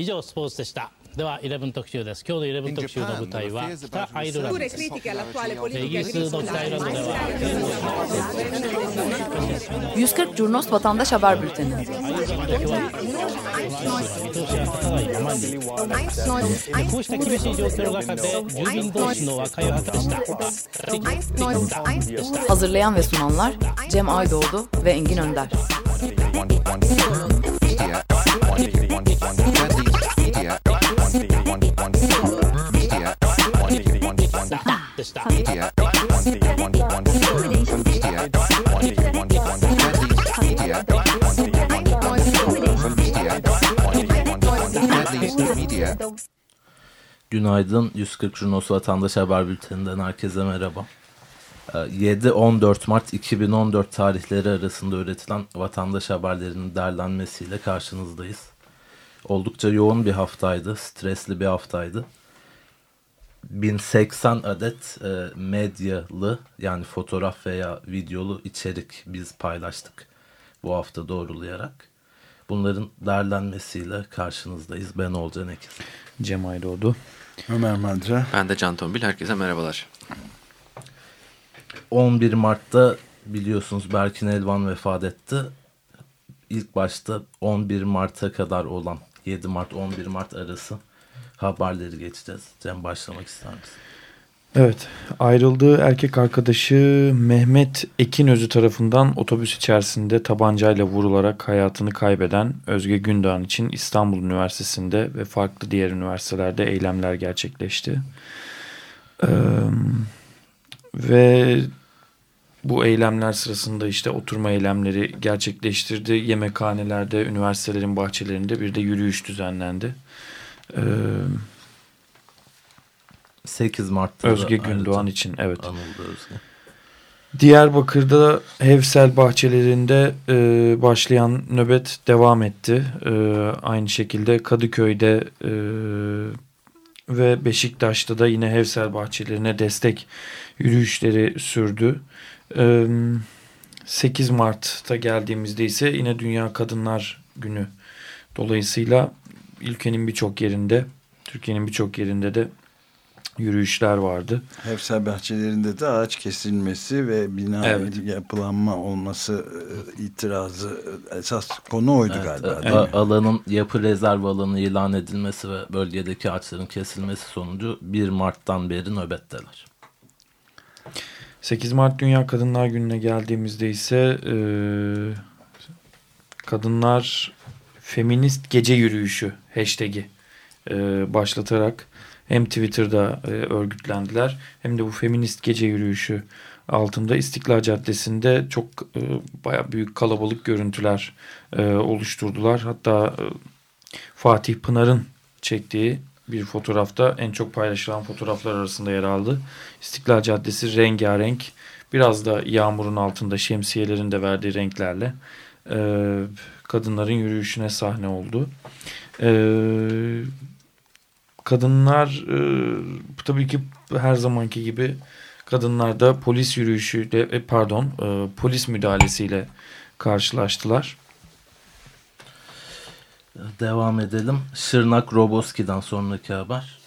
以上スポーツでしたでは11特集です今日の11特集の舞台は北アイルランドですイギリスの北アイルランドでは140 Curnos Vatandaş Haber Bülteni こうした厳しい状況の中で住民同士の和解を図りました Hazırlayan ve sunanlar Cem Aydoğdu ve Engin Önder. Günaydın 140 Junos Vatandaş Haber Bülteni'nden herkese merhaba. 7-14 Ee, Mart 2014 tarihleri arasında üretilen vatandaş haberlerinin derlenmesiyle karşınızdayız. Oldukça yoğun bir haftaydı, stresli bir haftaydı. 1080 adet e, medyalı yani fotoğraf veya videolu içerik biz paylaştık bu hafta doğrulayarak. Bunların derlenmesiyle karşınızdayız. Ben Olcan Ekiz. Cem Aydoğdu. Ömer Madra. Ben de Can Tombil. Herkese merhabalar. 11 Mart'ta biliyorsunuz Berkin Elvan vefat etti. İlk başta 11 Mart'a kadar olan 7 Mart 11 Mart arası haberleri geçeceğiz. Cem başlamak ister misin? Evet ayrıldığı erkek arkadaşı Mehmet Ekinözü tarafından otobüs içerisinde tabancayla vurularak hayatını kaybeden Özge Gündoğan için İstanbul Üniversitesi'nde ve farklı diğer üniversitelerde eylemler gerçekleşti. Ee, ve bu eylemler sırasında işte oturma eylemleri gerçekleştirdi. Yemekhanelerde, üniversitelerin bahçelerinde bir de yürüyüş düzenlendi. Ee, 8 Mart'ta Özge Gündoğan için evet. Anıldı Özge. Diyarbakır'da Hevsel bahçelerinde e, başlayan nöbet devam etti. E, aynı şekilde Kadıköy'de e, ve Beşiktaş'ta da yine Hevsel bahçelerine destek yürüyüşleri sürdü. E, 8 Mart'ta geldiğimizde ise yine Dünya Kadınlar Günü dolayısıyla ülkenin birçok yerinde, Türkiye'nin birçok yerinde de yürüyüşler vardı. Hevsel bahçelerinde de ağaç kesilmesi ve bina Evet. yapılanma olması e, itirazı e, esas konu oydu Evet, galiba. e, değil mi? alanın yapı rezerv alanı ilan edilmesi ve bölgedeki ağaçların kesilmesi sonucu 1 Mart'tan beri nöbetteler. 8 Mart Dünya Kadınlar Günü'ne geldiğimizde ise e, kadınlar feminist gece yürüyüşü hashtag'i e, başlatarak hem Twitter'da e, örgütlendiler hem de bu feminist gece yürüyüşü altında İstiklal Caddesi'nde çok e, baya büyük kalabalık görüntüler e, oluşturdular. Hatta e, Fatih Pınar'ın çektiği bir fotoğrafta en çok paylaşılan fotoğraflar arasında yer aldı. İstiklal Caddesi rengarenk biraz da yağmurun altında şemsiyelerin de verdiği renklerle e, kadınların yürüyüşüne sahne oldu. E, kadınlar e, tabii ki her zamanki gibi kadınlar da polis yürüyüşüyle e, pardon e, polis müdahalesiyle karşılaştılar. Devam edelim. Şırnak Roboski'den sonraki haber.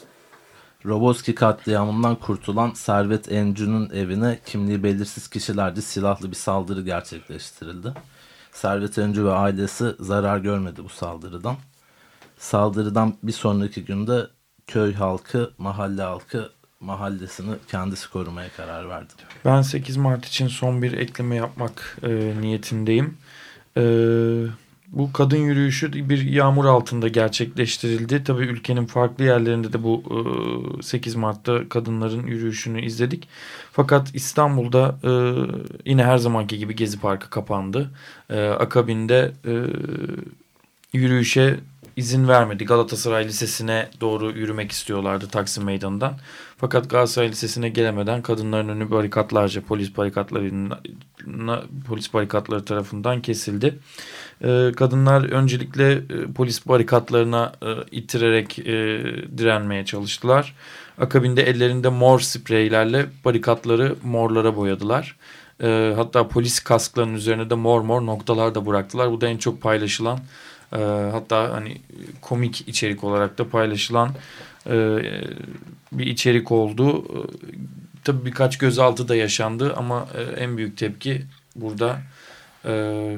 Roboski katliamından kurtulan Servet Encü'nün evine kimliği belirsiz kişilerce silahlı bir saldırı gerçekleştirildi. Servet Encü ve ailesi zarar görmedi bu saldırıdan. Saldırıdan bir sonraki günde köy halkı, mahalle halkı mahallesini kendisi korumaya karar verdi. Ben 8 Mart için son bir ekleme yapmak e, niyetindeyim. E, bu kadın yürüyüşü bir yağmur altında gerçekleştirildi. Tabii ülkenin farklı yerlerinde de bu e, 8 Mart'ta kadınların yürüyüşünü izledik. Fakat İstanbul'da e, yine her zamanki gibi Gezi Parkı kapandı. E, akabinde e, yürüyüşe izin vermedi. Galatasaray Lisesi'ne doğru yürümek istiyorlardı Taksim Meydanı'ndan. Fakat Galatasaray Lisesi'ne gelemeden kadınların önü barikatlarca polis barikatlarına polis barikatları tarafından kesildi. Ee, kadınlar öncelikle e, polis barikatlarına e, ittirerek e, direnmeye çalıştılar. Akabinde ellerinde mor spreylerle barikatları morlara boyadılar. E, hatta polis kasklarının üzerine de mor mor noktalar da bıraktılar. Bu da en çok paylaşılan E, hatta hani komik içerik olarak da paylaşılan e, bir içerik oldu. E, tabii birkaç gözaltı da yaşandı ama e, en büyük tepki burada e,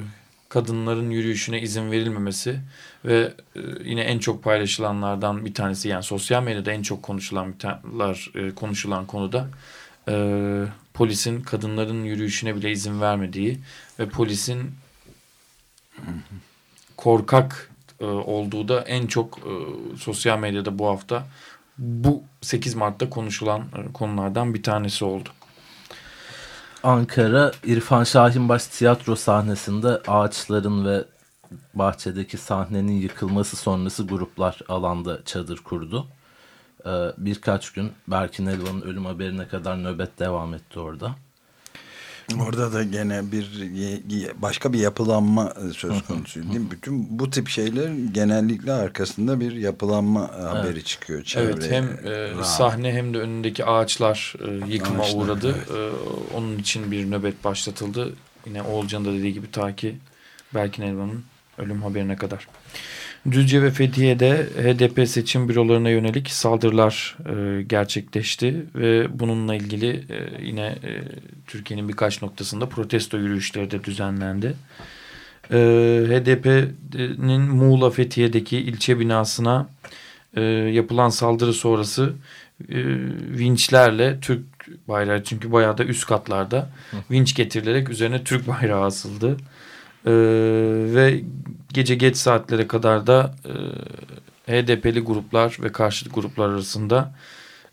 kadınların yürüyüşüne izin verilmemesi ve e, yine en çok paylaşılanlardan bir tanesi yani sosyal medyada en çok konuşulanlar e, konuşulan konuda e, polisin kadınların yürüyüşüne bile izin vermediği ve polisin korkak e, olduğu da en çok e, sosyal medyada bu hafta bu 8 Mart'ta konuşulan e, konulardan bir tanesi oldu. Ankara İrfan Şahinbaş tiyatro sahnesinde ağaçların ve bahçedeki sahnenin yıkılması sonrası gruplar alanda çadır kurdu. Ee, birkaç gün Berkin Elvan'ın ölüm haberine kadar nöbet devam etti orada. Orada da gene bir başka bir yapılanma söz konusu değil mi? Bütün bu tip şeyler genellikle arkasında bir yapılanma evet. haberi çıkıyor. Çevreye. Evet hem e, sahne hem de önündeki ağaçlar e, yıkıma ağaçlar, uğradı. Evet. E, onun için bir nöbet başlatıldı. Yine Oğulcan'ın da dediği gibi ta ki Berkin Elvan'ın ölüm haberine kadar. Düzce ve Fethiye'de HDP seçim bürolarına yönelik saldırılar e, gerçekleşti ve bununla ilgili e, yine e, Türkiye'nin birkaç noktasında protesto yürüyüşleri de düzenlendi. E, HDP'nin Muğla Fethiye'deki ilçe binasına e, yapılan saldırı sonrası e, vinçlerle Türk bayrağı çünkü bayağı da üst katlarda vinç getirilerek üzerine Türk bayrağı asıldı. Ee, ve gece geç saatlere kadar da e, HDP'li gruplar ve karşıt gruplar arasında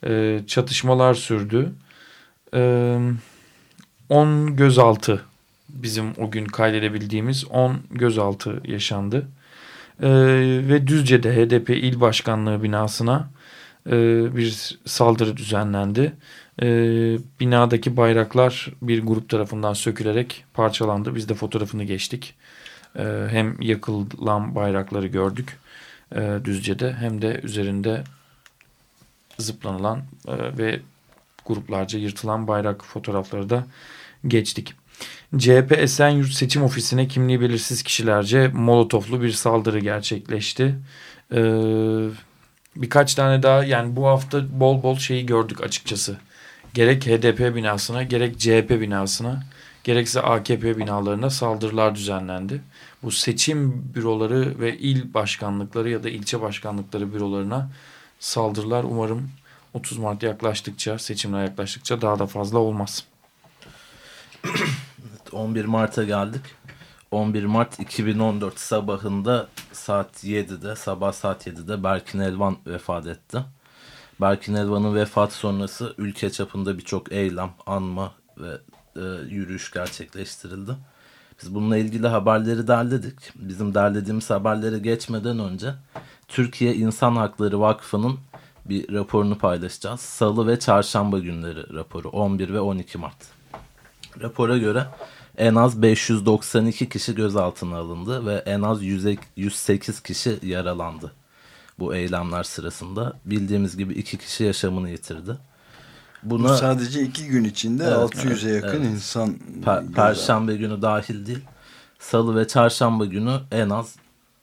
e, çatışmalar sürdü. E, 10 gözaltı bizim o gün kaydedebildiğimiz 10 gözaltı yaşandı. E, ve Düzce'de HDP il başkanlığı binasına e, bir saldırı düzenlendi e, binadaki bayraklar bir grup tarafından sökülerek parçalandı. Biz de fotoğrafını geçtik. E, hem yakılan bayrakları gördük e, Düzce'de hem de üzerinde zıplanılan e, ve gruplarca yırtılan bayrak fotoğrafları da geçtik. CHP Esenyurt Seçim Ofisi'ne kimliği belirsiz kişilerce molotoflu bir saldırı gerçekleşti. Ee, birkaç tane daha yani bu hafta bol bol şeyi gördük açıkçası gerek HDP binasına gerek CHP binasına gerekse AKP binalarına saldırılar düzenlendi. Bu seçim büroları ve il başkanlıkları ya da ilçe başkanlıkları bürolarına saldırılar umarım 30 Mart yaklaştıkça, seçimler yaklaştıkça daha da fazla olmaz. 11 Mart'a geldik. 11 Mart 2014 sabahında saat 7'de, sabah saat 7'de Berkin Elvan vefat etti. Berkin Elvan'ın vefatı sonrası ülke çapında birçok eylem, anma ve e, yürüyüş gerçekleştirildi. Biz bununla ilgili haberleri derledik. Bizim derlediğimiz haberlere geçmeden önce Türkiye İnsan Hakları Vakfı'nın bir raporunu paylaşacağız. Salı ve çarşamba günleri raporu 11 ve 12 Mart. Rapora göre en az 592 kişi gözaltına alındı ve en az 108 kişi yaralandı bu eylemler sırasında. Bildiğimiz gibi iki kişi yaşamını yitirdi. Buna, bu sadece iki gün içinde evet, 600'e yakın evet. insan... Per, Perşembe günü dahil değil. Salı ve çarşamba günü en az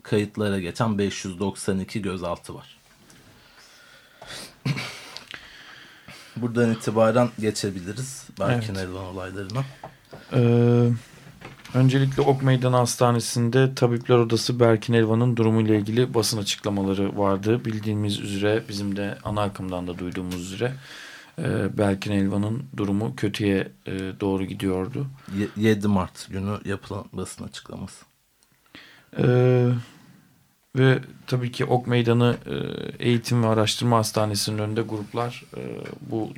kayıtlara geçen 592 gözaltı var. Buradan itibaren geçebiliriz. Berkin evet. Elvan olaylarına. Ee, Öncelikle Ok Meydanı Hastanesi'nde Tabipler Odası Berkin Elvan'ın durumuyla ilgili basın açıklamaları vardı. Bildiğimiz üzere bizim de ana akımdan da duyduğumuz üzere e, Berkin Elvan'ın durumu kötüye e, doğru gidiyordu. 7 Mart günü yapılan basın açıklaması. Ee, ve tabii ki Ok Meydanı e, Eğitim ve Araştırma Hastanesi'nin önünde gruplar e, bu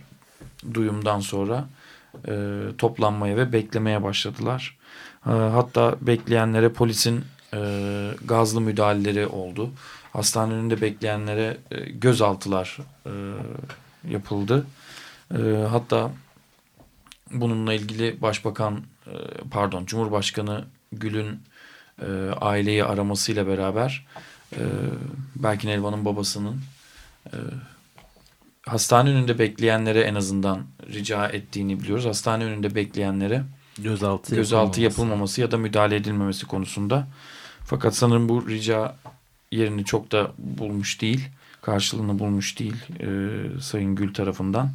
duyumdan sonra e, toplanmaya ve beklemeye başladılar. Ee, hatta bekleyenlere polisin e, gazlı müdahaleleri oldu. Hastane önünde bekleyenlere e, gözaltılar e, yapıldı. Hatta bununla ilgili Başbakan pardon Cumhurbaşkanı Gül'ün e, aileyi aramasıyla beraber e, Berkin Elvan'ın babasının e, hastane önünde bekleyenlere en azından rica ettiğini biliyoruz. Hastane önünde bekleyenlere gözaltı, gözaltı yapılmaması. ya da müdahale edilmemesi konusunda Fakat sanırım bu rica yerini çok da bulmuş değil. Karşılığını bulmuş değil e, Sayın Gül tarafından.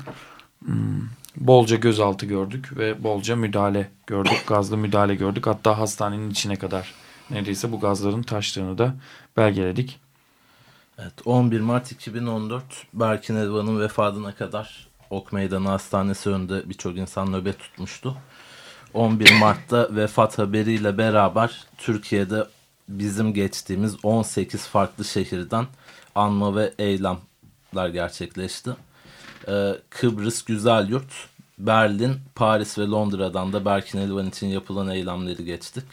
Hmm, bolca gözaltı gördük ve bolca müdahale gördük. Gazlı müdahale gördük. Hatta hastanenin içine kadar neredeyse bu gazların taştığını da belgeledik. Evet, 11 Mart 2014 Berkin Elvan'ın vefatına kadar Ok Meydanı Hastanesi önünde birçok insan nöbet tutmuştu. 11 Mart'ta vefat haberiyle beraber Türkiye'de bizim geçtiğimiz 18 farklı şehirden anma ve eylemler gerçekleşti. Ee, Kıbrıs Güzel Yurt, Berlin, Paris ve Londra'dan da Berkin Elvan için yapılan eylemleri geçtik.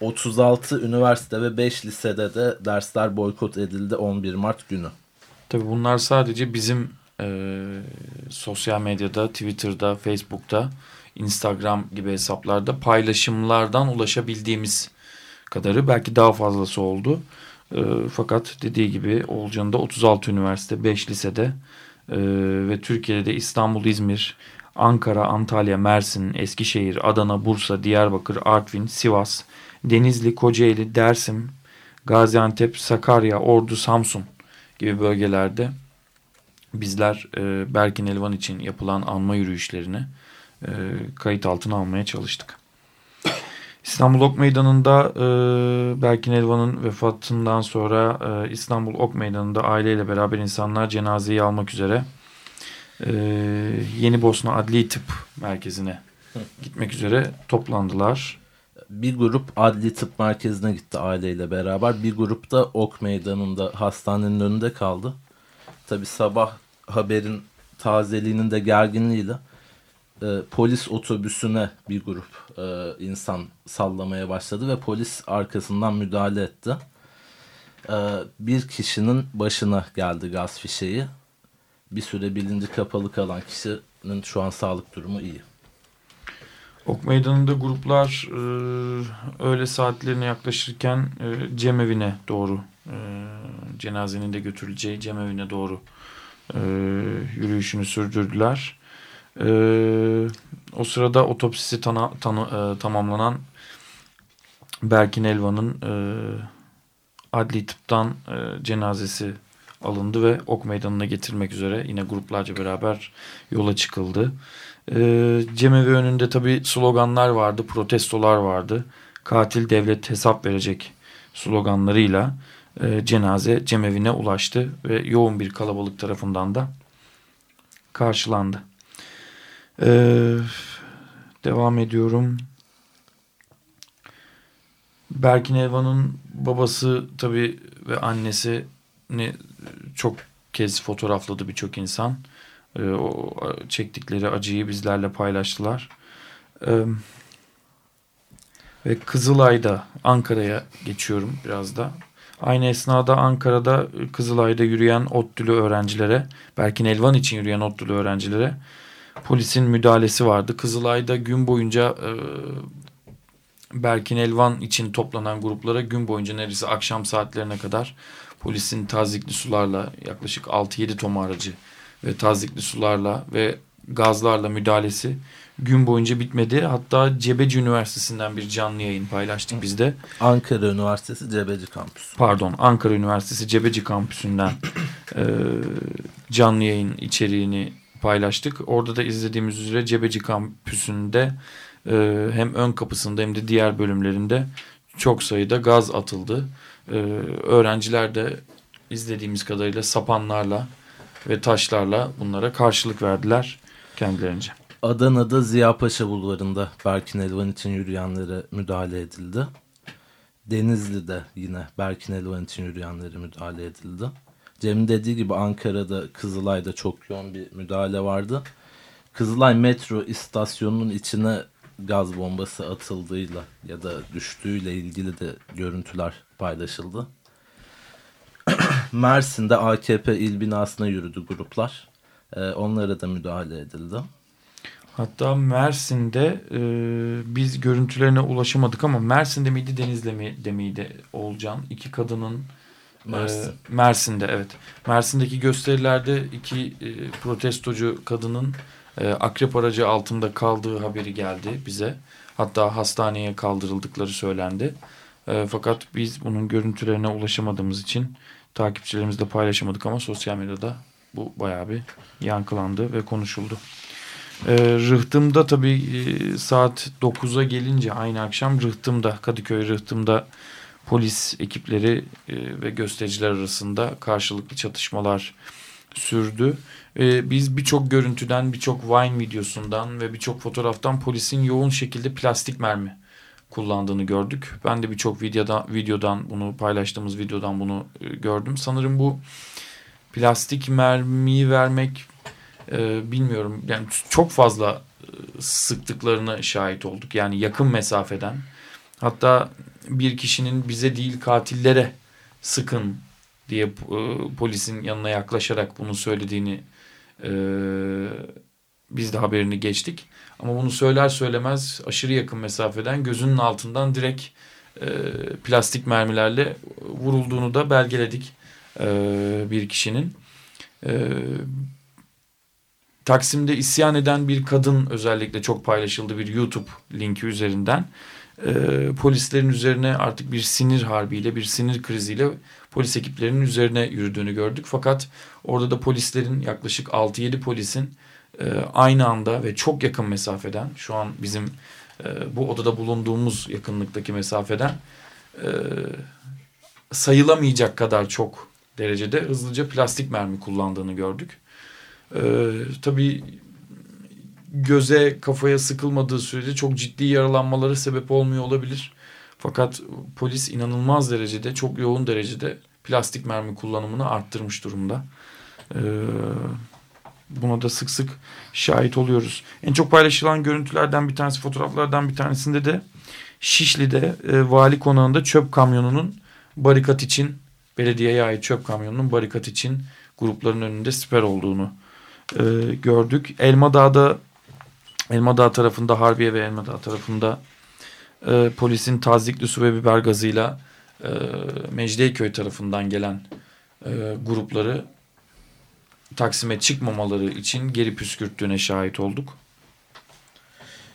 36 üniversite ve 5 lisede de dersler boykot edildi 11 Mart günü. Tabii bunlar sadece bizim e, sosyal medyada, Twitter'da, Facebook'ta, Instagram gibi hesaplarda paylaşımlardan ulaşabildiğimiz kadarı belki daha fazlası oldu. E, fakat dediği gibi Olcan'da 36 üniversite, 5 lisede e, ve Türkiye'de İstanbul, İzmir, Ankara, Antalya, Mersin, Eskişehir, Adana, Bursa, Diyarbakır, Artvin, Sivas, Denizli, Kocaeli, Dersim, Gaziantep, Sakarya, Ordu, Samsun gibi bölgelerde bizler e, Berkin Elvan için yapılan anma yürüyüşlerini e, kayıt altına almaya çalıştık. İstanbul Ok Meydanı'nda e, Berkin Elvan'ın vefatından sonra e, İstanbul Ok Meydanı'nda aileyle beraber insanlar cenazeyi almak üzere e, Yeni Bosna Adli Tıp Merkezi'ne gitmek üzere toplandılar. Bir grup adli tıp merkezine gitti aileyle beraber. Bir grup da Ok Meydanı'nda hastanenin önünde kaldı. Tabi sabah haberin tazeliğinin de gerginliğiyle e, polis otobüsüne bir grup e, insan sallamaya başladı ve polis arkasından müdahale etti. E, bir kişinin başına geldi gaz fişeği. Bir süre bilinci kapalı kalan kişinin şu an sağlık durumu iyi. Ok Meydanı'nda gruplar e, öğle saatlerine yaklaşırken e, cemevine doğru e, cenazenin de götürüleceği cemevine doğru e, yürüyüşünü sürdürdüler. E, o sırada otopsisi tana, tanı, e, tamamlanan Berkin Elvan'ın e, adli tıptan e, cenazesi alındı ve Ok Meydanı'na getirmek üzere yine gruplarca beraber yola çıkıldı. E, cemevi önünde tabi sloganlar vardı, protestolar vardı. Katil devlet hesap verecek sloganlarıyla e, cenaze cemevine ulaştı ve yoğun bir kalabalık tarafından da karşılandı. E, devam ediyorum. Berkin Elvan'ın babası tabi ve annesi ne çok kez fotoğrafladı birçok insan. E, o çektikleri acıyı bizlerle paylaştılar. E, ve Kızılay'da Ankara'ya geçiyorum biraz da. Aynı esnada Ankara'da Kızılay'da yürüyen ODTÜ'lü öğrencilere, Berkin Elvan için yürüyen ODTÜ'lü öğrencilere polisin müdahalesi vardı. Kızılay'da gün boyunca e, Berkin Elvan için toplanan gruplara gün boyunca neredeyse akşam saatlerine kadar polisin tazikli sularla yaklaşık 6-7 tom aracı ve tazikli sularla ve gazlarla müdahalesi gün boyunca bitmedi. Hatta Cebeci Üniversitesi'nden bir canlı yayın paylaştık biz de. Ankara Üniversitesi Cebeci Kampüsü. Pardon Ankara Üniversitesi Cebeci Kampüsü'nden e, canlı yayın içeriğini paylaştık. Orada da izlediğimiz üzere Cebeci Kampüsü'nde e, hem ön kapısında hem de diğer bölümlerinde çok sayıda gaz atıldı. E, öğrenciler de izlediğimiz kadarıyla sapanlarla ve taşlarla bunlara karşılık verdiler kendilerince. Adana'da Ziyapaşa Bulvarı'nda Berkin Elvan için yürüyenlere müdahale edildi. Denizli'de yine Berkin Elvan için yürüyenlere müdahale edildi. Cem'in dediği gibi Ankara'da Kızılay'da çok yoğun bir müdahale vardı. Kızılay metro istasyonunun içine gaz bombası atıldığıyla ya da düştüğüyle ilgili de görüntüler paylaşıldı. Mersin'de AKP il binasına yürüdü gruplar. Ee, onlara da müdahale edildi. Hatta Mersin'de e, biz görüntülerine ulaşamadık ama Mersin'de miydi Denizli mi, miydi Olcan? İki kadının Mersin. e, Mersin'de evet. Mersin'deki gösterilerde iki e, protestocu kadının e, akrep aracı altında kaldığı haberi geldi bize. Hatta hastaneye kaldırıldıkları söylendi. E, fakat biz bunun görüntülerine ulaşamadığımız için takipçilerimizle paylaşamadık ama sosyal medyada bu bayağı bir yankılandı ve konuşuldu. Rıhtım'da tabii saat 9'a gelince aynı akşam Rıhtım'da Kadıköy Rıhtım'da polis ekipleri e, ve göstericiler arasında karşılıklı çatışmalar sürdü. E, biz birçok görüntüden, birçok Vine videosundan ve birçok fotoğraftan polisin yoğun şekilde plastik mermi kullandığını gördük. Ben de birçok videoda, videodan bunu paylaştığımız videodan bunu e, gördüm. Sanırım bu plastik mermiyi vermek bilmiyorum yani çok fazla sıktıklarına şahit olduk. Yani yakın mesafeden. Hatta bir kişinin bize değil katillere sıkın diye e, polisin yanına yaklaşarak bunu söylediğini e, biz de haberini geçtik. Ama bunu söyler söylemez aşırı yakın mesafeden gözünün altından direkt e, plastik mermilerle vurulduğunu da belgeledik e, bir kişinin. E, Taksim'de isyan eden bir kadın özellikle çok paylaşıldı bir YouTube linki üzerinden. E, polislerin üzerine artık bir sinir harbiyle, bir sinir kriziyle polis ekiplerinin üzerine yürüdüğünü gördük. Fakat orada da polislerin yaklaşık 6-7 polisin e, aynı anda ve çok yakın mesafeden şu an bizim e, bu odada bulunduğumuz yakınlıktaki mesafeden e, sayılamayacak kadar çok derecede hızlıca plastik mermi kullandığını gördük. E, tabii göze kafaya sıkılmadığı sürece çok ciddi yaralanmalara sebep olmuyor olabilir. Fakat polis inanılmaz derecede çok yoğun derecede plastik mermi kullanımını arttırmış durumda. Ee, buna da sık sık şahit oluyoruz. En çok paylaşılan görüntülerden bir tanesi fotoğraflardan bir tanesinde de Şişli'de e, vali konağında çöp kamyonunun barikat için belediyeye ait çöp kamyonunun barikat için grupların önünde siper olduğunu e, gördük. Elmadağ'da Elmadağ tarafında Harbiye ve Elmadağ tarafında e, polisin tazikli su ve biber gazıyla e, Mecidiyeköy tarafından gelen e, grupları Taksim'e çıkmamaları için geri püskürttüğüne şahit olduk.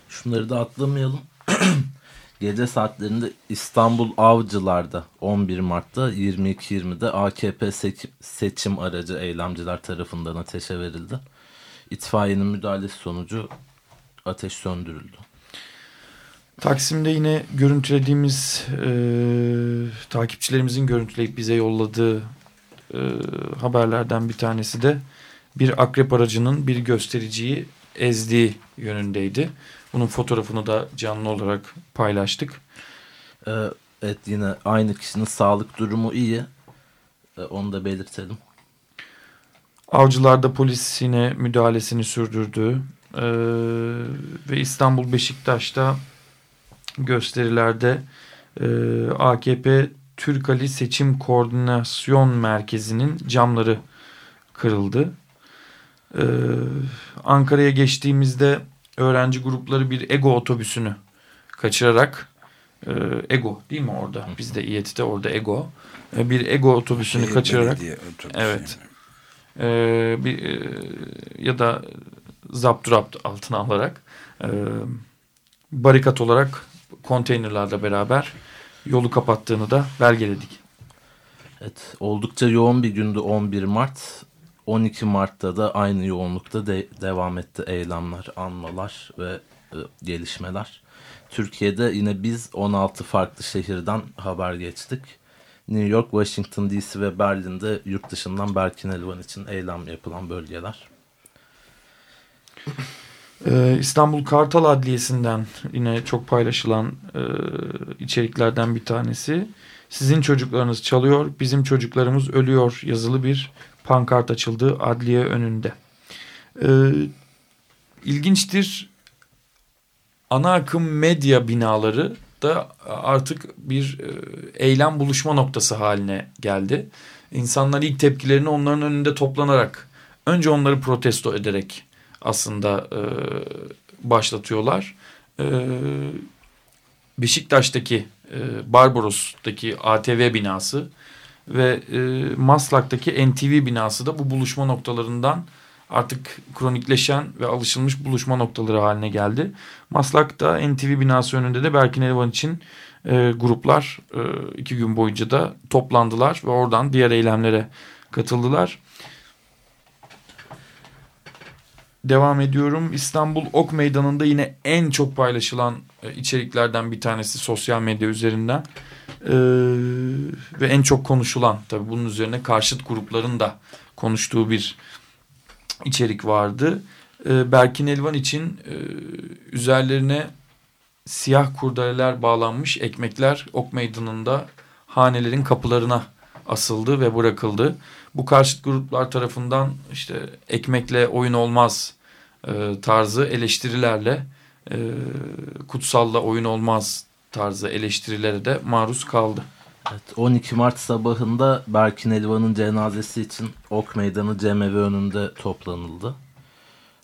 Şunları da atlamayalım. Gece saatlerinde İstanbul Avcılar'da 11 Mart'ta 22.20'de AKP seçim aracı eylemciler tarafından ateşe verildi. İtfaiyenin müdahalesi sonucu ateş söndürüldü. Taksim'de yine görüntülediğimiz e, takipçilerimizin görüntüleyip bize yolladığı e, haberlerden bir tanesi de bir akrep aracının bir göstericiyi ezdiği yönündeydi. Bunun fotoğrafını da canlı olarak paylaştık. Ee, evet yine aynı kişinin sağlık durumu iyi. Ee, onu da belirtelim. Avcılarda polis yine müdahalesini sürdürdü. Ee, ve İstanbul Beşiktaş'ta gösterilerde e, AKP Türk Ali Seçim Koordinasyon Merkezi'nin camları kırıldı. Ee, Ankara'ya geçtiğimizde öğrenci grupları bir ego otobüsünü kaçırarak e, ego değil mi orada? Bizde İET'te orada ego. E, bir ego otobüsünü Şehir kaçırarak evet. E, bir, e, ya da zapturapt altına alarak e, barikat olarak konteynerlarla beraber yolu kapattığını da belgeledik. Evet, oldukça yoğun bir gündü 11 Mart. 12 Mart'ta da aynı yoğunlukta de devam etti eylemler, anmalar ve e, gelişmeler. Türkiye'de yine biz 16 farklı şehirden haber geçtik. New York, Washington DC ve Berlin'de yurt dışından Berkin Elvan için eylem yapılan bölgeler. Ee, İstanbul Kartal Adliyesi'nden yine çok paylaşılan e, içeriklerden bir tanesi. Sizin çocuklarınız çalıyor, bizim çocuklarımız ölüyor yazılı bir pankart açıldı adliye önünde. Ee, ilginçtir. Ana akım medya binaları da artık bir e, eylem buluşma noktası haline geldi. İnsanlar ilk tepkilerini onların önünde toplanarak, önce onları protesto ederek aslında e, başlatıyorlar. E, Beşiktaş'taki e, Barbaros'taki ATV binası ve e, Maslak'taki NTV binası da bu buluşma noktalarından artık kronikleşen ve alışılmış buluşma noktaları haline geldi. Maslak'ta NTV binası önünde de Berkin Elvan için e, gruplar e, iki gün boyunca da toplandılar ve oradan diğer eylemlere katıldılar. Devam ediyorum. İstanbul Ok Meydanı'nda yine en çok paylaşılan e, içeriklerden bir tanesi sosyal medya üzerinden. Ee, ve en çok konuşulan tabii bunun üzerine karşıt grupların da konuştuğu bir içerik vardı. Ee, Berkin Elvan için e, üzerlerine siyah kurdeleler bağlanmış ekmekler Ok Meydanı'nda hanelerin kapılarına asıldı ve bırakıldı. Bu karşıt gruplar tarafından işte ekmekle oyun olmaz e, tarzı eleştirilerle e, kutsalla oyun olmaz tarzı eleştirilere de maruz kaldı. Evet, 12 Mart sabahında Berkin Elvan'ın cenazesi için Ok Meydanı Cemevi önünde toplanıldı.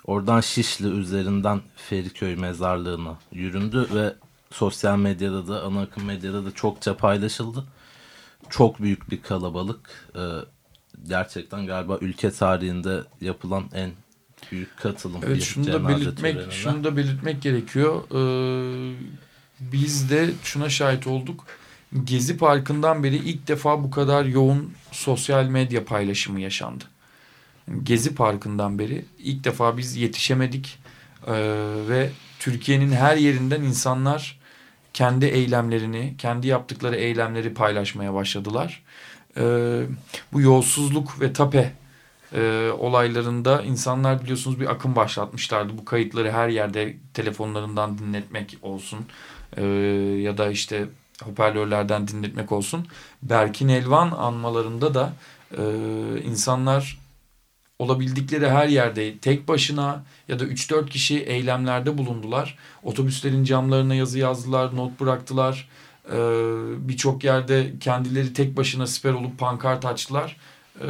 Oradan Şişli üzerinden Feriköy mezarlığına yüründü ve sosyal medyada da ana akım medyada da çokça paylaşıldı. Çok büyük bir kalabalık. Ee, gerçekten galiba ülke tarihinde yapılan en büyük katılım. Evet şunu da belirtmek, törenine. şunu da belirtmek gerekiyor. Ee, biz de şuna şahit olduk. Gezi Parkı'ndan beri ilk defa bu kadar yoğun sosyal medya paylaşımı yaşandı. Gezi Parkı'ndan beri ilk defa biz yetişemedik ee, ve Türkiye'nin her yerinden insanlar kendi eylemlerini, kendi yaptıkları eylemleri paylaşmaya başladılar. Ee, bu yolsuzluk ve tape e, olaylarında insanlar biliyorsunuz bir akım başlatmışlardı. Bu kayıtları her yerde telefonlarından dinletmek olsun e, ya da işte hoparlörlerden dinletmek olsun. Berkin Elvan anmalarında da e, insanlar olabildikleri her yerde tek başına ya da 3-4 kişi eylemlerde bulundular. Otobüslerin camlarına yazı yazdılar, not bıraktılar. Ee, Birçok yerde kendileri tek başına siper olup pankart açtılar. Ee,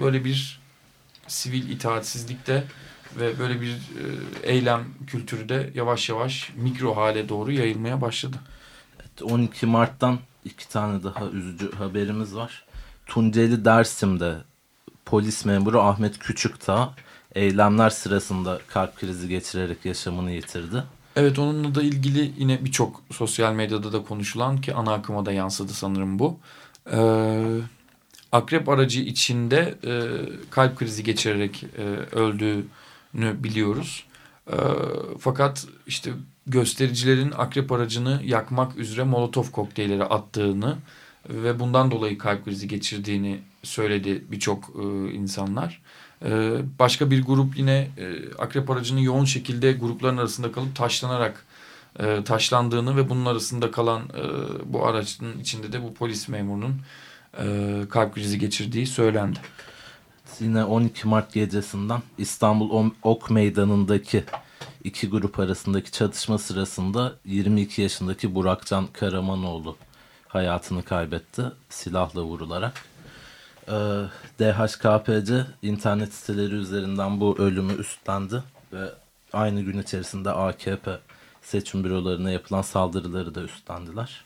böyle bir sivil itaatsizlikte ve böyle bir e, eylem kültürü de yavaş yavaş mikro hale doğru yayılmaya başladı. 12 Mart'tan iki tane daha üzücü haberimiz var. Tunceli Dersim'de polis memuru Ahmet Küçüktağ eylemler sırasında kalp krizi geçirerek yaşamını yitirdi. Evet onunla da ilgili yine birçok sosyal medyada da konuşulan ki ana akıma da yansıdı sanırım bu. Ee, akrep aracı içinde e, kalp krizi geçirerek e, öldüğünü biliyoruz. E, fakat işte göstericilerin akrep aracını yakmak üzere molotof kokteylleri attığını ve bundan dolayı kalp krizi geçirdiğini söyledi birçok e, insanlar. E, başka bir grup yine e, akrep aracının yoğun şekilde grupların arasında kalıp taşlanarak e, taşlandığını ve bunun arasında kalan e, bu aracın içinde de bu polis memurunun kalp krizi geçirdiği söylendi. Yine 12 Mart gecesinden İstanbul Ok Meydanı'ndaki iki grup arasındaki çatışma sırasında 22 yaşındaki Burakcan Karamanoğlu hayatını kaybetti silahla vurularak. Ee, DHKPC internet siteleri üzerinden bu ölümü üstlendi ve aynı gün içerisinde AKP seçim bürolarına yapılan saldırıları da üstlendiler.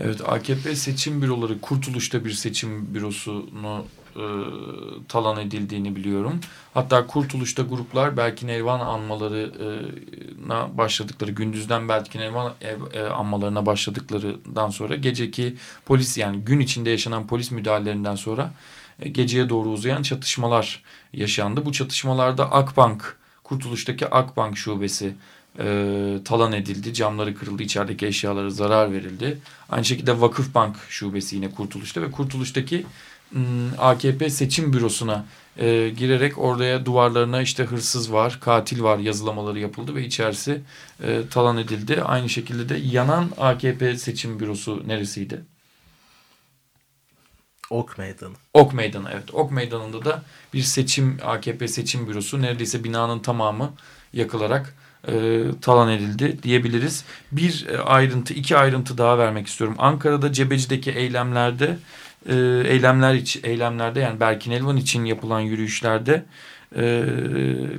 Evet AKP seçim büroları Kurtuluş'ta bir seçim bürosunu e, talan edildiğini biliyorum. Hatta Kurtuluş'ta gruplar Belkin Elvan anmalarına başladıkları, gündüzden Belkin Elvan e, anmalarına başladıklarından sonra geceki polis yani gün içinde yaşanan polis müdahalelerinden sonra e, geceye doğru uzayan çatışmalar yaşandı. Bu çatışmalarda Akbank, Kurtuluş'taki Akbank şubesi e, talan edildi. Camları kırıldı. içerideki eşyalara zarar verildi. Aynı şekilde Vakıfbank şubesi yine Kurtuluş'ta ve Kurtuluş'taki m, AKP seçim bürosuna e, girerek oraya duvarlarına işte hırsız var, katil var yazılamaları yapıldı ve içerisi e, talan edildi. Aynı şekilde de yanan AKP seçim bürosu neresiydi? Ok Meydanı. Ok Meydanı evet. Ok Meydanı'nda da bir seçim AKP seçim bürosu neredeyse binanın tamamı yakılarak e, talan edildi diyebiliriz. Bir e, ayrıntı, iki ayrıntı daha vermek istiyorum. Ankara'da Cebeci'deki eylemlerde, e, eylemler iç, eylemlerde yani Berkin Elvan için yapılan yürüyüşlerde e,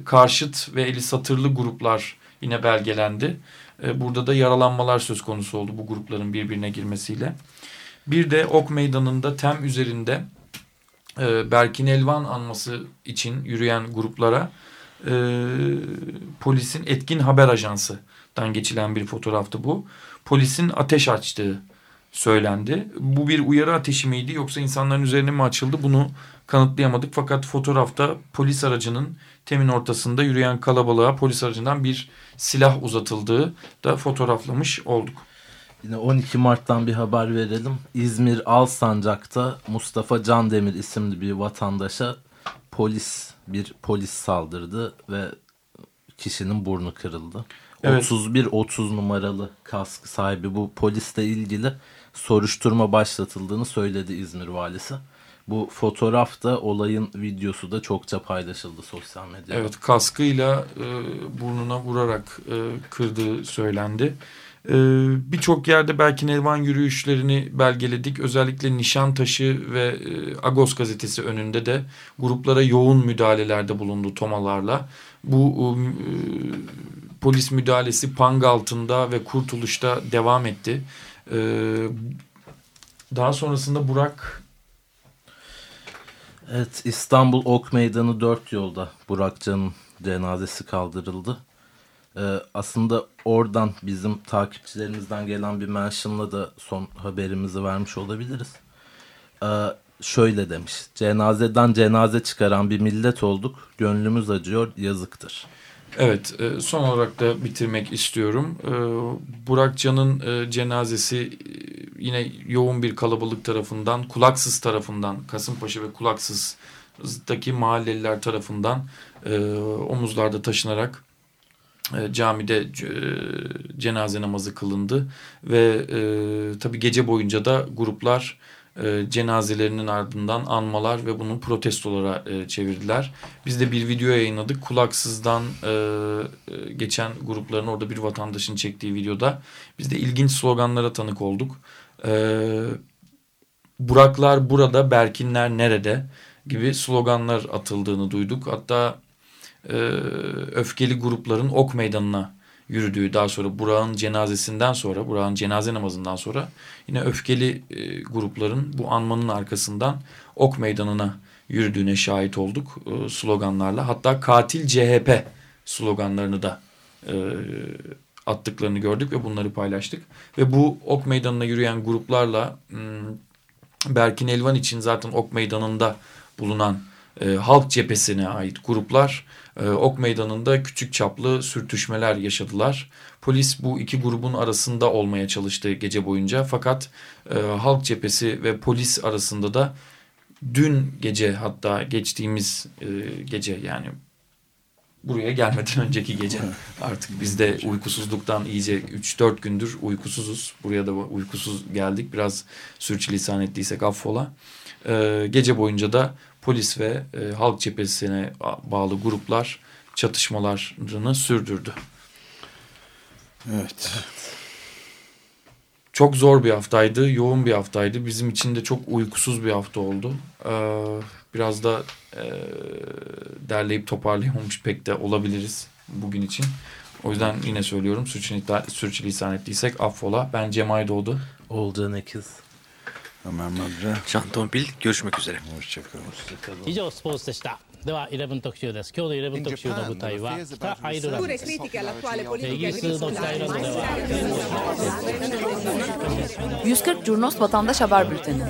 karşıt ve eli satırlı gruplar yine belgelendi. E, burada da yaralanmalar söz konusu oldu bu grupların birbirine girmesiyle. Bir de Ok Meydanı'nda tem üzerinde e, Berkin Elvan anması için yürüyen gruplara e, polisin etkin haber ajansıdan geçilen bir fotoğraftı bu. Polisin ateş açtığı söylendi. Bu bir uyarı ateşi miydi yoksa insanların üzerine mi açıldı bunu kanıtlayamadık. Fakat fotoğrafta polis aracının temin ortasında yürüyen kalabalığa polis aracından bir silah uzatıldığı da fotoğraflamış olduk. Yine 12 Mart'tan bir haber verelim. İzmir Alsancak'ta Mustafa Candemir isimli bir vatandaşa polis bir polis saldırdı ve kişinin burnu kırıldı. Evet. 31-30 numaralı kask sahibi bu polisle ilgili soruşturma başlatıldığını söyledi İzmir valisi. Bu fotoğraf da olayın videosu da çokça paylaşıldı sosyal medyada. Evet kaskıyla e, burnuna vurarak e, kırdığı söylendi. E, Birçok yerde belki Nelvan yürüyüşlerini belgeledik. Özellikle Nişantaşı ve e, Agos gazetesi önünde de gruplara yoğun müdahalelerde bulundu tomalarla. Bu e, polis müdahalesi Pangaltı'nda ve Kurtuluş'ta devam etti. E, daha sonrasında Burak Evet İstanbul Ok Meydanı dört yolda Burakcan'ın cenazesi kaldırıldı. Ee, aslında oradan bizim takipçilerimizden gelen bir mentionla da son haberimizi vermiş olabiliriz. Ee, şöyle demiş. Cenazeden cenaze çıkaran bir millet olduk. Gönlümüz acıyor, yazıktır. Evet, e, son olarak da bitirmek istiyorum. E, Burak Can'ın e, cenazesi yine yoğun bir kalabalık tarafından, Kulaksız tarafından, Kasımpaşa ve Kulaksız'daki mahalleliler tarafından omuzlarda taşınarak camide cenaze namazı kılındı. Ve tabi gece boyunca da gruplar e, cenazelerinin ardından anmalar ve bunu protestolara e, çevirdiler. Biz de bir video yayınladık. Kulaksızdan e, e, geçen grupların orada bir vatandaşın çektiği videoda biz de ilginç sloganlara tanık olduk. E, Buraklar burada, Berkinler nerede gibi sloganlar atıldığını duyduk. Hatta e, öfkeli grupların ok meydanına yürüdüğü daha sonra Burak'ın cenazesinden sonra Burak'ın cenaze namazından sonra yine öfkeli e, grupların bu anmanın arkasından ok meydanına yürüdüğüne şahit olduk e, sloganlarla. Hatta katil CHP sloganlarını da e, attıklarını gördük ve bunları paylaştık. Ve bu ok meydanına yürüyen gruplarla hmm, Berkin Elvan için zaten ok meydanında bulunan e, halk cephesine ait gruplar e, ok meydanında küçük çaplı sürtüşmeler yaşadılar. Polis bu iki grubun arasında olmaya çalıştı gece boyunca fakat e, halk cephesi ve polis arasında da dün gece hatta geçtiğimiz e, gece yani buraya gelmeden önceki gece artık biz de uykusuzluktan iyice 3-4 gündür uykusuzuz. Buraya da uykusuz geldik. Biraz sürçülisan ettiysek affola. Ee, gece boyunca da polis ve e, halk cephesine bağlı gruplar çatışmalarını sürdürdü. Evet. Çok zor bir haftaydı, yoğun bir haftaydı. Bizim için de çok uykusuz bir hafta oldu. Ee, biraz da e, derleyip toparlayamamış pek de olabiliriz bugün için. O yüzden yine söylüyorum sürçülisan ettiysek affola. Ben Cem Aydoğdu. Olcan Ekiz. Ömer Madra. Can Tombil görüşmek üzere. Hoşçakalın. Hoşçakalın. 以上スポーツでした。 では11特集です今日の11特集の舞台は北アイルランドですイギリスの北アイルランドでは140 Curnos Vatandaş Haber Bülteni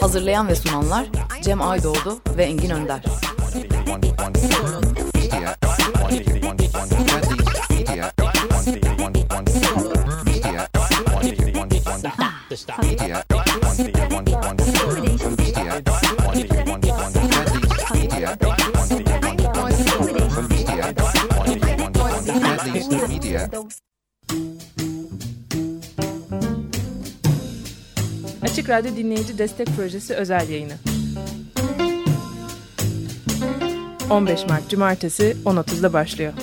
Hazırlayan ve sunanlar Cem Aydoğdu ve Engin Önder. Açık Radyo Dinleyici Destek Projesi özel yayını. 15 Mart Cumartesi 10.30'da başlıyor.